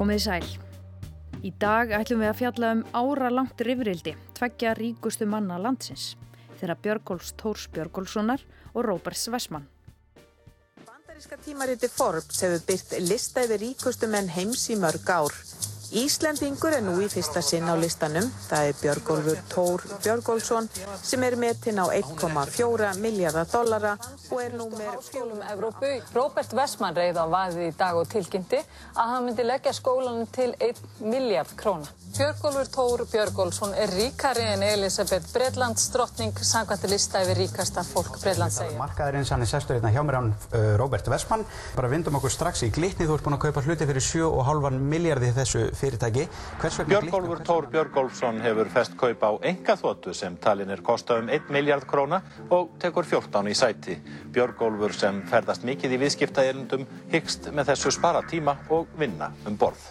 Komið sæl. Í dag ætlum við að fjalla um ára langt rifrildi, tveggja ríkustu manna landsins, þeirra Björgóls Tórs Björgólssonar og Róberts Vessmann. Bandaríska tímariti Forbes hefur byrt lista yfir ríkustu menn heims í mörg ár. Íslendingur er nú í fyrsta sinn á listanum. Það er Björgólfur Tór Björgólfsson sem er metinn á 1,4 miljardar dollara og er nú með skólum Evrópu. Róbert Vessmann reyði á vaði í dag og tilkynnti að hann myndi leggja skólanum til 1 miljard króna. Björgólfur Tór Björgólfsson er ríkari en Elisabeth Breitlands drottning sangvætti lista yfir ríkasta fólk Breitlands segja. Markaðurins hann er sestur hérna hjá mér án uh, Róbert Vessmann. Bara vindum okkur strax í glitni. Þú ert búinn að kaupa hluti fyrir 7,5 miljardi þessu fyrirtæki. Björgólfur Tór Björgólfsson hefur fest kaup á enga þóttu sem talin er kosta um 1 miljard króna og tekur 14 í sæti. Björgólfur sem ferðast mikið í viðskiptaðirindum hyggst með þessu spara tíma og vinna um borð.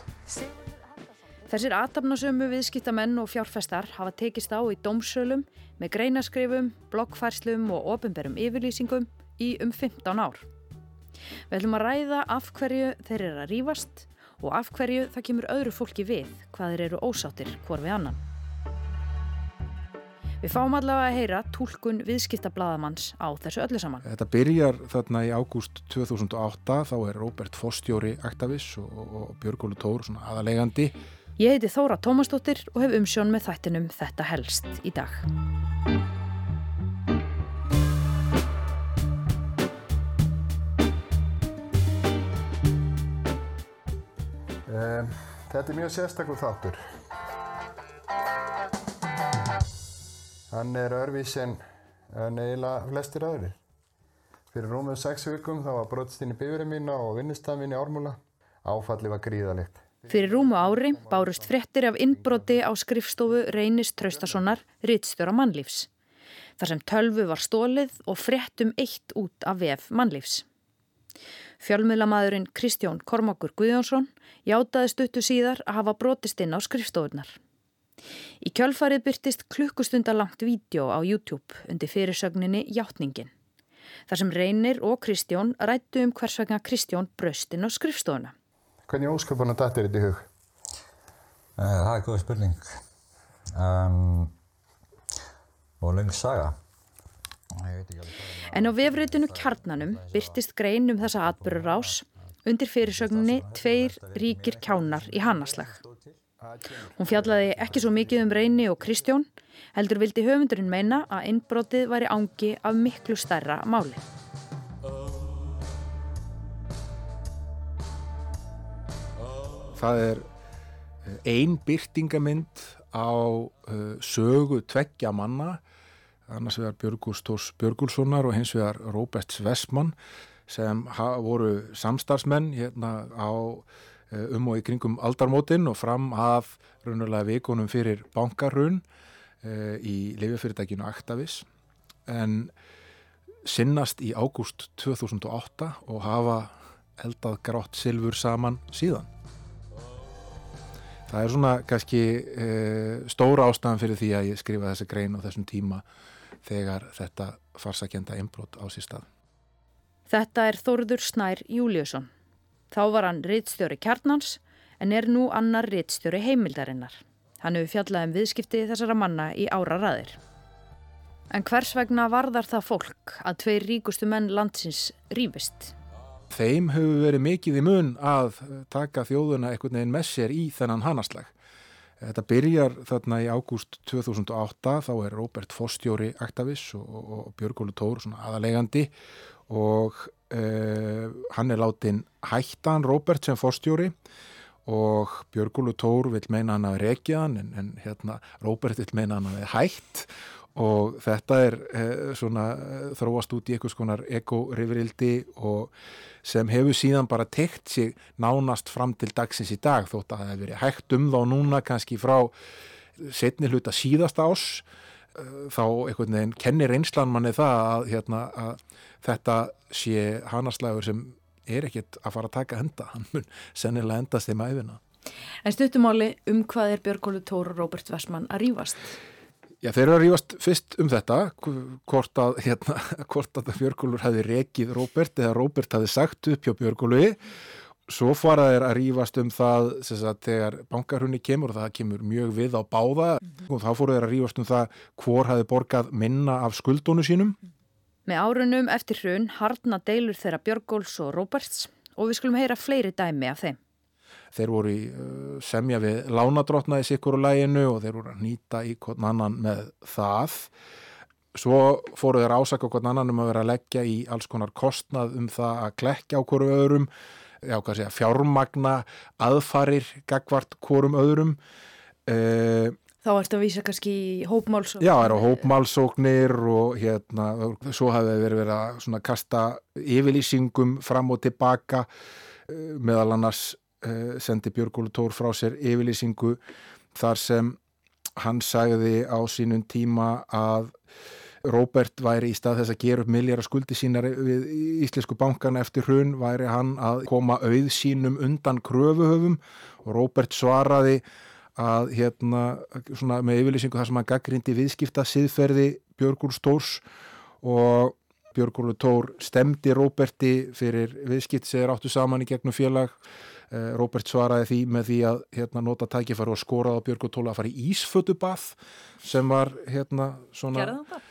Þessir aðtapnasömu viðskiptamenn og fjárfestar hafa tekist á í dómsölum með greinaskrifum, blokkfærslum og ofinberum yfirlýsingum í um 15 ár. Við ætlum að ræða af hverju þeir eru að rýfast og af hverju það kemur öðru fólki við hvað þeir eru ósáttir hvort við annan. Við fáum allavega að heyra tólkun viðskiptablaðamanns á þessu öllu saman. Þetta byrjar þarna í ágúst 2008, þá er Róbert Fostjóri Aktavis og, og Björgólu Tór aðalegandi Ég heiti Þóra Tómasdóttir og hef umsjón með þættinum Þetta helst í dag. Þetta er mjög sérstaklega þáttur. Hann er örfís en eiginlega flestir öðrir. Fyrir rúmið sex vikum þá var brotst inn í bifurinn mína og vinnustafn mín í ármúla. Áfalli var gríðalegt. Fyrir rúmu ári bárust frettir af innbroti á skrifstofu Reynis Traustasonar, rittstjóra mannlífs. Þar sem tölvu var stólið og frettum eitt út af VF mannlífs. Fjölmiðlamadurinn Kristjón Kormákur Guðjónsson játaði stuttu síðar að hafa brotist inn á skrifstofunar. Í kjölfarið byrtist klukkustundalangt vídeo á YouTube undir fyrirsögninni Játningin. Þar sem Reynir og Kristjón rættu um hvers vegna Kristjón bröst inn á skrifstofuna. Hvernig ósköpuna dættir þetta í hug? Eh, það er góð spurning. Um, og lengt saga. En á vefrétinu kjarnanum byrtist grein um þessa atbyrgur ás undir fyrirsögninni Tveir ríkir kjánar í hannaslag. Hún fjallaði ekki svo mikið um Reyni og Kristjón, heldur vildi höfundurinn meina að innbrotið væri ángi af miklu stærra máli. það er eh, ein byrtingamind á uh, sögu tveggja manna annars vegar Björgús Tórs Björgúlssonar og hins vegar Róberts Vessmann sem voru samstarfsmenn hérna á uh, um og í kringum aldarmótin og fram af raunulega vikunum fyrir bankarun uh, í lifjafyrirtækinu Aktavis en sinnast í ágúst 2008 og hafa eldað grátt silfur saman síðan. Það er svona kannski e, stóra ástæðan fyrir því að ég skrifa þessi grein á þessum tíma þegar þetta farsakenda einbrot á sér stað. Þetta er Þorður Snær Júliusson. Þá var hann rittstjóri kjarnans en er nú annar rittstjóri heimildarinnar. Hann hefur fjallað um viðskipti þessara manna í ára raðir. En hvers vegna varðar það fólk að tveir ríkustu menn landsins rýfist? þeim hefur verið mikið í mun að taka þjóðuna einhvern veginn með sér í þennan hanaslag. Þetta byrjar þarna í ágúst 2008, þá er Róbert Fostjóri Aktavis og, og Björgólu Tór aðalegandi og eh, hann er látin hættan Róbert sem Fostjóri og Björgólu Tór vil meina hann að rekja hann en, en hérna Róbert vil meina hann að hætt og þetta er eh, svona eh, þróast út í einhvers konar eko-rifurildi og sem hefur síðan bara tekt sig nánast fram til dagsins í dag þótt að það hefur verið hægt um þá núna kannski frá setni hluta síðasta ás eh, þá einhvern veginn kennir einslan manni það að, hérna, að þetta sé hanaslægur sem er ekkert að fara að taka henda. Hann mun sennilega endast þeim æfina En stuttumáli um hvað er Björgólu Tóru Róbert Vessmann að rýfast? Já, þeir eru að rífast fyrst um þetta, hvort að, hérna, hvort að Björgólfur hafi rekið Róbert eða Róbert hafi sagt upp hjá Björgólfi. svo fara þeir að rýfast um það sagt, þegar bankarhunni kemur og það kemur mjög við á báða mm -hmm. og þá fóru þeir að rýfast um það hvor hafi borgað minna af skuldónu sínum. Með árunum eftir hrun harna deilur þeirra Björgóls og Róberts og við skulum heyra fleiri dæmi af þeim. Þeir voru í uh, semja við lánadrótna í sikkur og læginu og þeir voru að nýta í hvern annan með það. Svo fóru þeir ásaka hvern annan um að vera að leggja í alls konar kostnað um það að klekja á hverju öðrum já, hvað segja, fjármagna aðfarir gagvart hvorum öðrum uh, Þá ertu að vísa kannski í hópmálsóknir Já, það eru hópmálsóknir og hérna, svo hafið verið verið að kasta yfirlýsingum fram og tilbaka uh, meðal annars sendi Björgólu Tór frá sér yfirlýsingu þar sem hann sagði á sínum tíma að Róbert væri í stað þess að gera upp miljara skuldi sínar við Íslensku bankana eftir hrun væri hann að koma auð sínum undan kröfuhöfum. Og Róbert svaraði að hérna svona með yfirlýsingu þar sem hann gaggrindi viðskipta siðferði Björgur Stórs og Björgur Tór stemdi Róberti fyrir viðskipt sem er áttu saman í gegnum félag. Eh, Robert svaraði því með því að hérna, nota tækifæru og skoraði á Björg og Tóla að fara í Ísfötubað sem var hérna, svona,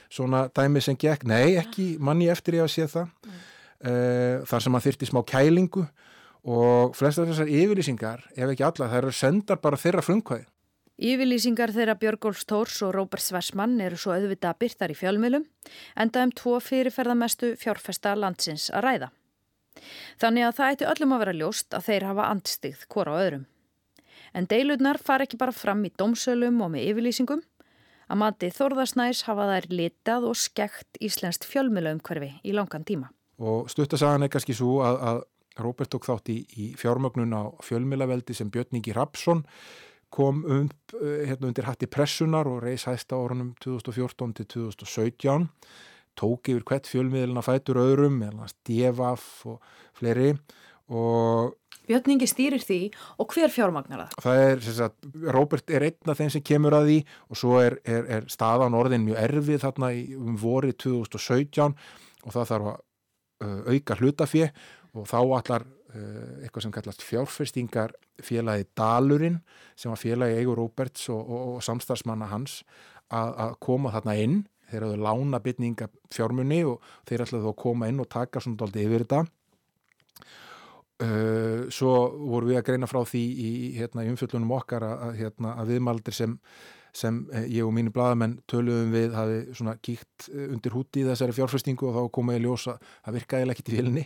svona dæmi sem gekk, nei ekki manni eftir ég að sé það mm. þar sem hann þyrti smá kælingu og flest af þessar yfirlýsingar ef ekki alla, það eru sendar bara þeirra frumkvæði. Yfirlýsingar þeirra Björgólfs Tórs og Róbert Sversmann eru svo auðvitað byrtar í fjölmjölum enda um tvo fyrirferðamestu fjárfesta landsins að ræða. Þannig að það ætti öllum að vera ljóst að þeir hafa andstigð hvora á öðrum. En deilurnar far ekki bara fram í domsölum og með yfirlýsingum. Að mati Þórðarsnæs hafa þær litað og skekt íslenskt fjölmjölaumhverfi í langan tíma. Og stuttasagan er kannski svo að, að Róbert tók þátt í, í fjármögnun á fjölmjölaveldi sem Björningi Rapsson kom um hérna undir hatti pressunar og reys hæsta árunum 2014 til 2017 tók yfir hvert fjölmiðluna fætur öðrum, meðan Devaf og fleiri og Björningi stýrir því og hver fjármagnar það? Það er, sagt, Robert er einn af þeim sem kemur að því og svo er, er, er staðan orðin mjög erfið þarna um vorið 2017 og það þarf að uh, auka hlutafið og þá allar uh, eitthvað sem kallast fjárfestingar félagi Dalurinn sem var félagi Eigur Roberts og, og, og samstarfsmanna hans að koma þarna inn þeir hafðu lána bytninga fjármunni og þeir ætlaðu að koma inn og taka svona doldið yfir þetta. Uh, svo voru við að greina frá því í, hérna, í umfjöldunum okkar að, hérna, að viðmaldir sem, sem eh, ég og mínu bladamenn töluðum við hafi svona kíkt eh, undir húti í þessari fjárfestingu og þá komaði ljósa að virkaði ekki til vilni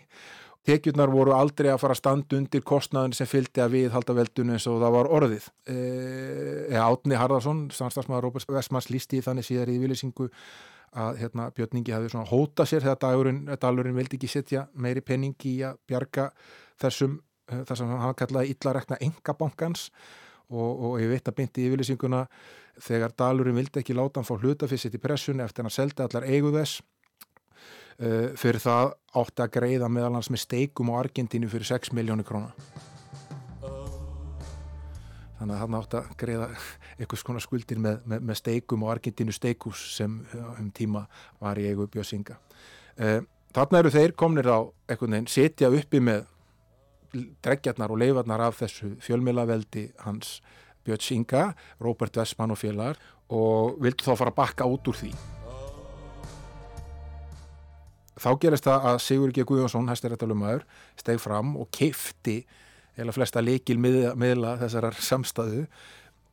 Tekjurnar voru aldrei að fara að standa undir kostnaðin sem fylgdi að við halda veldunum eins og það var orðið. E, e, Átni Harðarsson, samstagsmaður Róbert Vestmanns, lísti þannig síðar í viljsingu að hérna, Björningi hafi svona hóta sér þegar dagurinn, dagurinn vildi ekki setja meiri penningi í að bjarga þessum, e, þar sem hann kallaði illarekna engabankans og, og ég veit að beinti í viljsinguna þegar dalurinn vildi ekki láta hann fá hlutafissið í pressunni eftir hann seldi allar eigu þess Uh, fyrir það átti að greiða meðalans með steikum á Argentínu fyrir 6 miljónu króna. Þannig að hann átti að greiða eitthvað skona skuldir með, með, með steikum á Argentínu steikus sem um tíma var í eigu bjössinga uh, þarna eru þeir komnir á eitthvað neinn setja uppi með dregjarnar og leifarnar af þessu fjölmilaveldi hans bjössinga Robert Westman og félagar og vildu þá fara að bakka út úr því þá gerist það að Sigur G. Guðjónsson hæstirættalumæður steg fram og keifti eða flesta leikil miðla, miðla þessar samstæðu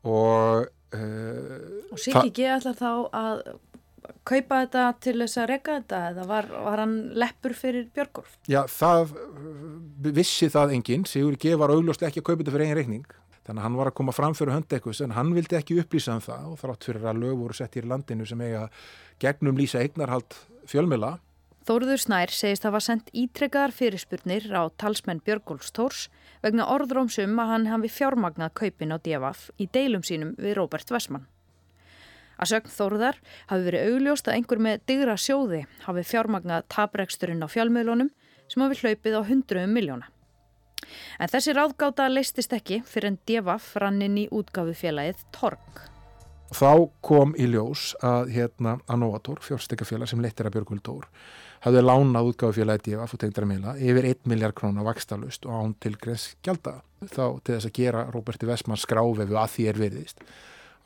og uh, og Sigur G. ætla þá að kaupa þetta til þess að reyka þetta eða var, var hann leppur fyrir Björgólf? Já, það vissi það enginn, Sigur G. var augljóslega ekki að kaupa þetta fyrir eigin reikning þannig að hann var að koma fram fyrir höndekkus en hann vildi ekki upplýsa um það og þrátt fyrir að lög voru sett í landinu sem eiga gegnum lýsa eignarhald fjölmila Þóruður Snær segist hafa sendt ítrekkaðar fyrirspurnir á talsmenn Björgólfs Tórs vegna orðrómsum að hann hafi fjármagnað kaupin á DFF í deilum sínum við Róbert Vessmann. Að sögn Þóruðar hafi verið augljóst að einhver með digra sjóði hafi fjármagnað tapreksturinn á fjálmiðlunum sem hafi hlaupið á hundruðum miljóna. En þessi ráðgáta leistist ekki fyrir en DFF rann inn í útgáfu félagið Torg. Þá kom í ljós að hérna Anovator, fjórstekafélag sem leittir að Björgvöld Tór, hafði lánað útgáðufélagi DFF og tengdara miðla yfir 1 miljard krónar vakstalust og án tilgrens gælda. Þá til þess að gera Róberti Vestmann skráfefu að því er veriðist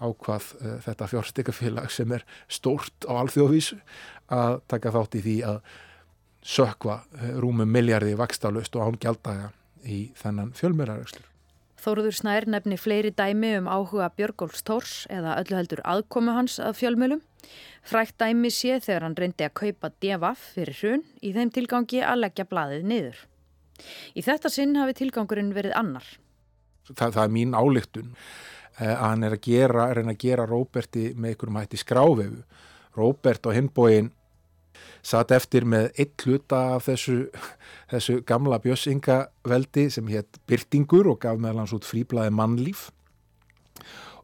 ákvað uh, þetta fjórstekafélag sem er stórt á alþjóðvísu að taka þátt í því að sökva uh, rúmum miljardi vakstalust og án gældaga í þennan fjölmjörarökslur. Þóruður Snær nefni fleiri dæmi um áhuga Björgólfs Tórs eða öllu heldur aðkomu hans að fjölmjölum. Frækt dæmi sé þegar hann reyndi að kaupa devaf fyrir hrun í þeim tilgangi að leggja blaðið niður. Í þetta sinn hafi tilgangurinn verið annar. Það, það er mín álygtun að hann er að gera, er að gera Róberti með einhverjum hætti skráfefu. Róbert og hinbóin satt eftir með eitt hluta af þessu, þessu gamla bjössingaveldi sem hétt Byrtingur og gaf meðal hans út fríblaði mannlíf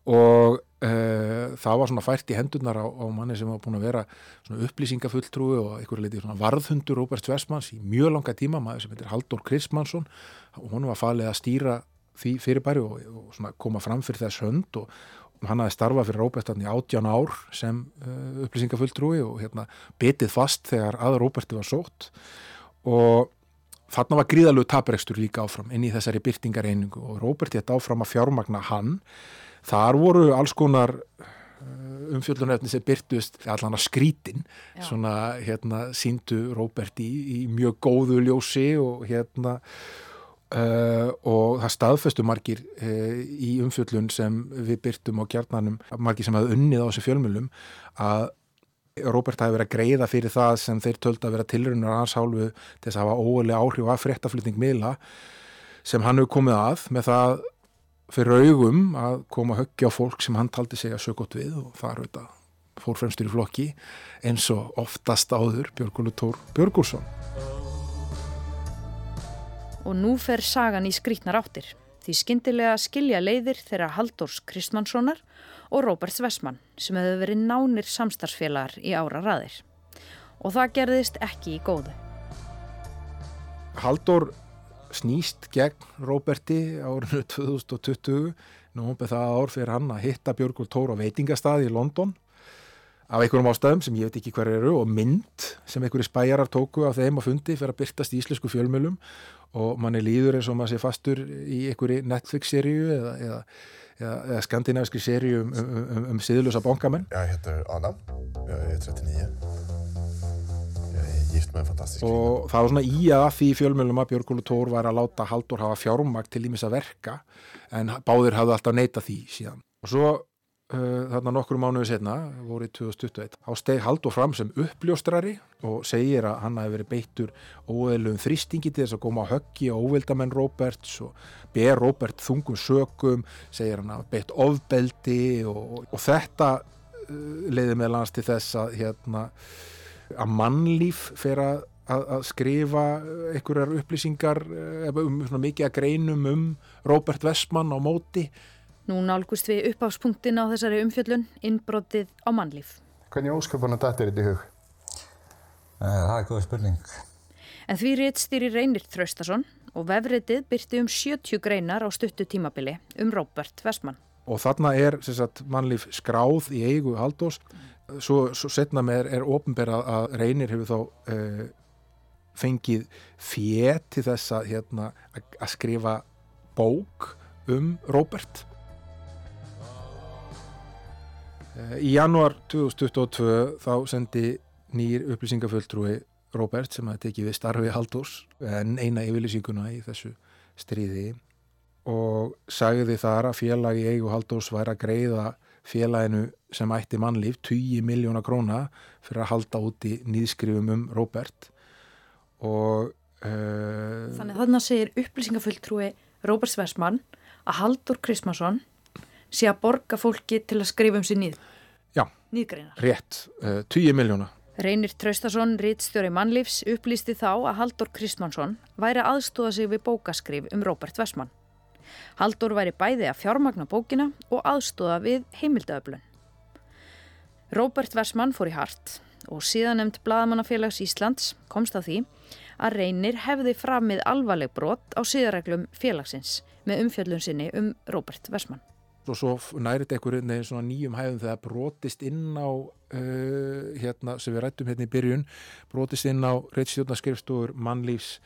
og það var svona fært í hendunar á, á manni sem var búin að vera upplýsingafulltrúi og einhverju leiti varðhundur Róbert Sversmanns í mjög langa tíma maður sem heitir Haldur Krismansson og hún var falið að stýra því fyrirbæri og, og koma fram fyrir þess hönd og, hann hafi starfað fyrir Róbertan í átján ár sem uh, upplýsingafulltrúi og hérna betið fast þegar að Róberti var sótt. Og þarna var gríðalög taprekstur líka áfram inn í þessari byrtingareiningu og Róberti þetta áfram að fjármagna hann þar voru alls konar uh, umfjöldunöfni sem byrtust allan að skrítin Já. svona hérna síndu Róberti í, í mjög góðu ljósi og hérna Uh, og það staðfestu margir uh, í umfjöllun sem við byrtum á kjarnanum, margir sem hafði unnið á þessu fjölmjölum að Róbert hafi verið að greiða fyrir það sem þeir töldi að vera tilröndar að hans hálfu til þess að hafa ólega áhrif af fréttaflutning miðla sem hann hefur komið að með það fyrir augum að koma höggja á fólk sem hann taldi segja sögótt við og það er auðvitað fórfremstur í flokki eins og oftast áður Björgólu Tór Björgúrsson og nú fer sagan í skrítnar áttir því skindilega skilja leiðir þeirra Haldórs Kristmannssonar og Róberts Vessmann sem hefur verið nánir samstarfsfélagar í ára raðir. Og það gerðist ekki í góðu. Haldór snýst gegn Róberti árinu 2020. Nú beð það ár fyrir hann að hitta Björgur Tór á veitingastaði í London af einhverjum ástæðum sem ég veit ekki hver eru og mynd sem einhverju spæjarar tóku af þeim að fundi fyrir að byrtast í íslensku fjölmjölum og manni líður eins og maður sé fastur í einhverju Netflix-seríu eða, eða, eða, eða skandinaviski seríu um, um, um, um siðlusa bónkamenn. Jeg heter Anna, ég er 39, ég er gift með fantastisk kvinna. Og það var svona í að því fjölmjölum að Björgólu Tór var að láta Haldur hafa fjármakt til ímis að verka en báðir hafði alltaf neita því síðan. Og svo Uh, þarna nokkru mánuðu setna, voru í 2021 á steg Haldur fram sem uppljóstrari og segir að hann hafi verið beittur óeðlum þrýstingi til þess að koma á höggi og óvildamenn Roberts og ber Robert þungum sökum segir hann að beitt ofbeldi og, og þetta uh, leiði með lands til þess að hérna, að mannlíf fer að, að skrifa einhverjar upplýsingar uh, um mikið að greinum um Robert Westman á móti Nú nálgust við uppáfspunktin á þessari umfjöllun, innbrotið á mannlíf. Hvernig ósköpuna dættir þetta í hug? Eh, það er góð spurning. En því réttstýri Reynir Þraustason og vefriðið byrti um 70 greinar á stuttu tímabili um Róbert Vestmann. Og þarna er sagt, mannlíf skráð í eigu haldós. Svo, svo setna með er ofnberað að Reynir hefur þá uh, fengið fér til þess að, hérna, skrifa bók um Róbert. Eh, í janúar 2022 þá sendi nýr upplýsingafulltrúi Robert sem að teki við starfi Haldurs en eina yfirlýsinguna í þessu stríði og sagði þar að félagi eigu Haldurs væri að greiða félaginu sem ætti mannlíf 20 miljóna króna fyrir að halda út í nýðskrifum um Robert og uh, Þannig að þarna segir upplýsingafulltrúi Robert Sversmann að Haldur Kristmansson sé að borga fólki til að skrifa um sér nýð. Já, Nýðgreinar. rétt, uh, 20 miljóna. Reynir Traustason, rítstjóri mannlífs, upplýsti þá að Haldur Kristmansson væri aðstóða sig við bókaskrif um Róbert Vessmann. Haldur væri bæði að fjármagna bókina og aðstóða við heimildaöflun. Róbert Vessmann fór í hart og síðan nefnd Blaðamannafélags Íslands komst að því að Reynir hefði framið alvarleg brot á síðarreglum félagsins með umfjöllun sinni um Róbert Vessmann. og svo nærið svona nýjum hæðum þegar brotist inn á uh, hérna sem við rættum hérna í byrjun brotist inn á reittstjórnarskrifstúr mannlífs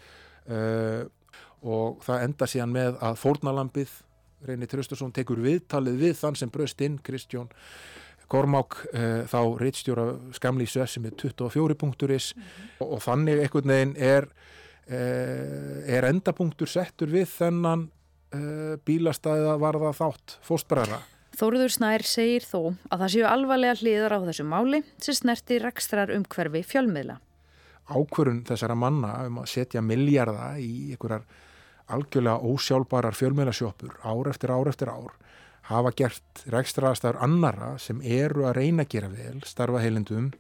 uh, og það enda síðan með að fórnalambið Reyni Tröstarsson tekur viðtalið við þann sem bröst inn Kristjón Kormák uh, þá reittstjóra skamlísu sem er 24 punkturis mm -hmm. og, og þannig einhvern veginn er er endapunktur settur við þennan uh, bílastæða varða þátt fóstbræðra. Þóruður Snær segir þó að það séu alvarlega hliðar á þessu máli sem snerti rekstrar umhverfi fjölmiðla. Ákvörun þessara manna um að setja miljarda í einhverjar algjörlega ósjálfbarar fjölmiðlasjópur ár eftir ár eftir ár hafa gert rekstraðastafur annara sem eru að reyna að gera vel starfa heilindum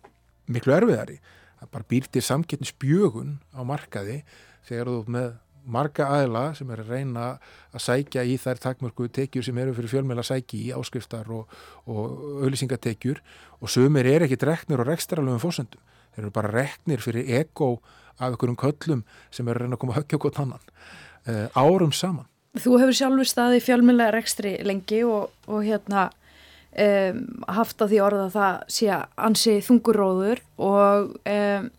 miklu erfiðari. Það bara býrtir samkettnisbjögun á markaði þegar þú með marga aðla sem er að reyna að sækja í þær takmörku tekjur sem eru fyrir fjölmjöla sæki í áskriftar og, og auðlýsingatekjur og sumir er ekki reknir og rekstralöfum fósendum. Þeir eru bara reknir fyrir ego af einhverjum köllum sem eru að reyna að koma höggja okkur tannan árum saman. Þú hefur sjálfur staði fjölmjöla rekstri lengi og, og hérna um, haft á því orða að það sé ansi þunguróður og um,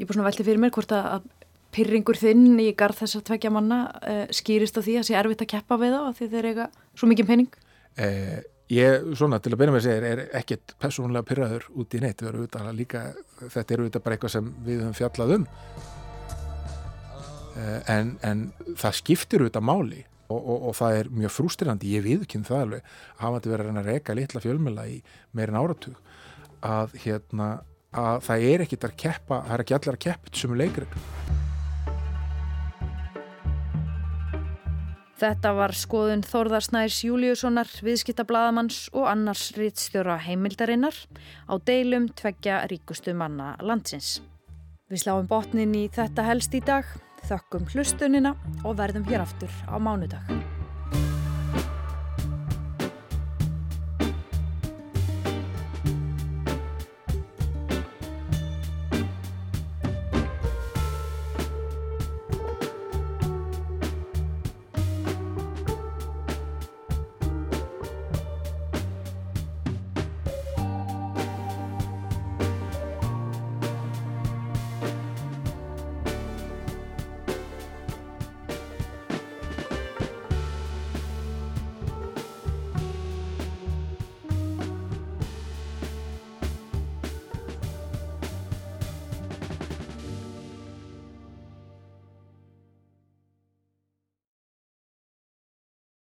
ég búin að velta fyrir mér hvort að pyrringur þinn í garð þess að tvekja manna uh, skýrist á því að sé erfitt að keppa við þá því þeir eiga svo mikið penning? Eh, ég, svona, til að byrja með að segja er ekkert persónulega pyrraður út í neitt líka, þetta eru þetta bara eitthvað sem við höfum fjallað um eh, en, en það skiptir auðvitað máli og, og, og það er mjög frústirandi, ég viðkynna það alveg hafa þetta verið að reyna að reyka litla fjölmjöla í meirin áratug að, hérna, að það er ekkit að keppa, það er ekki allir að keppa er leikrið Þetta var skoðun Þórðarsnærs Júliussonar, viðskiptablaðamanns og annars rittstjóra heimildarinnar á deilum tveggja ríkustu manna landsins. Við sláum botnin í þetta helst í dag, þökkum hlustunina og verðum hér aftur á mánudag.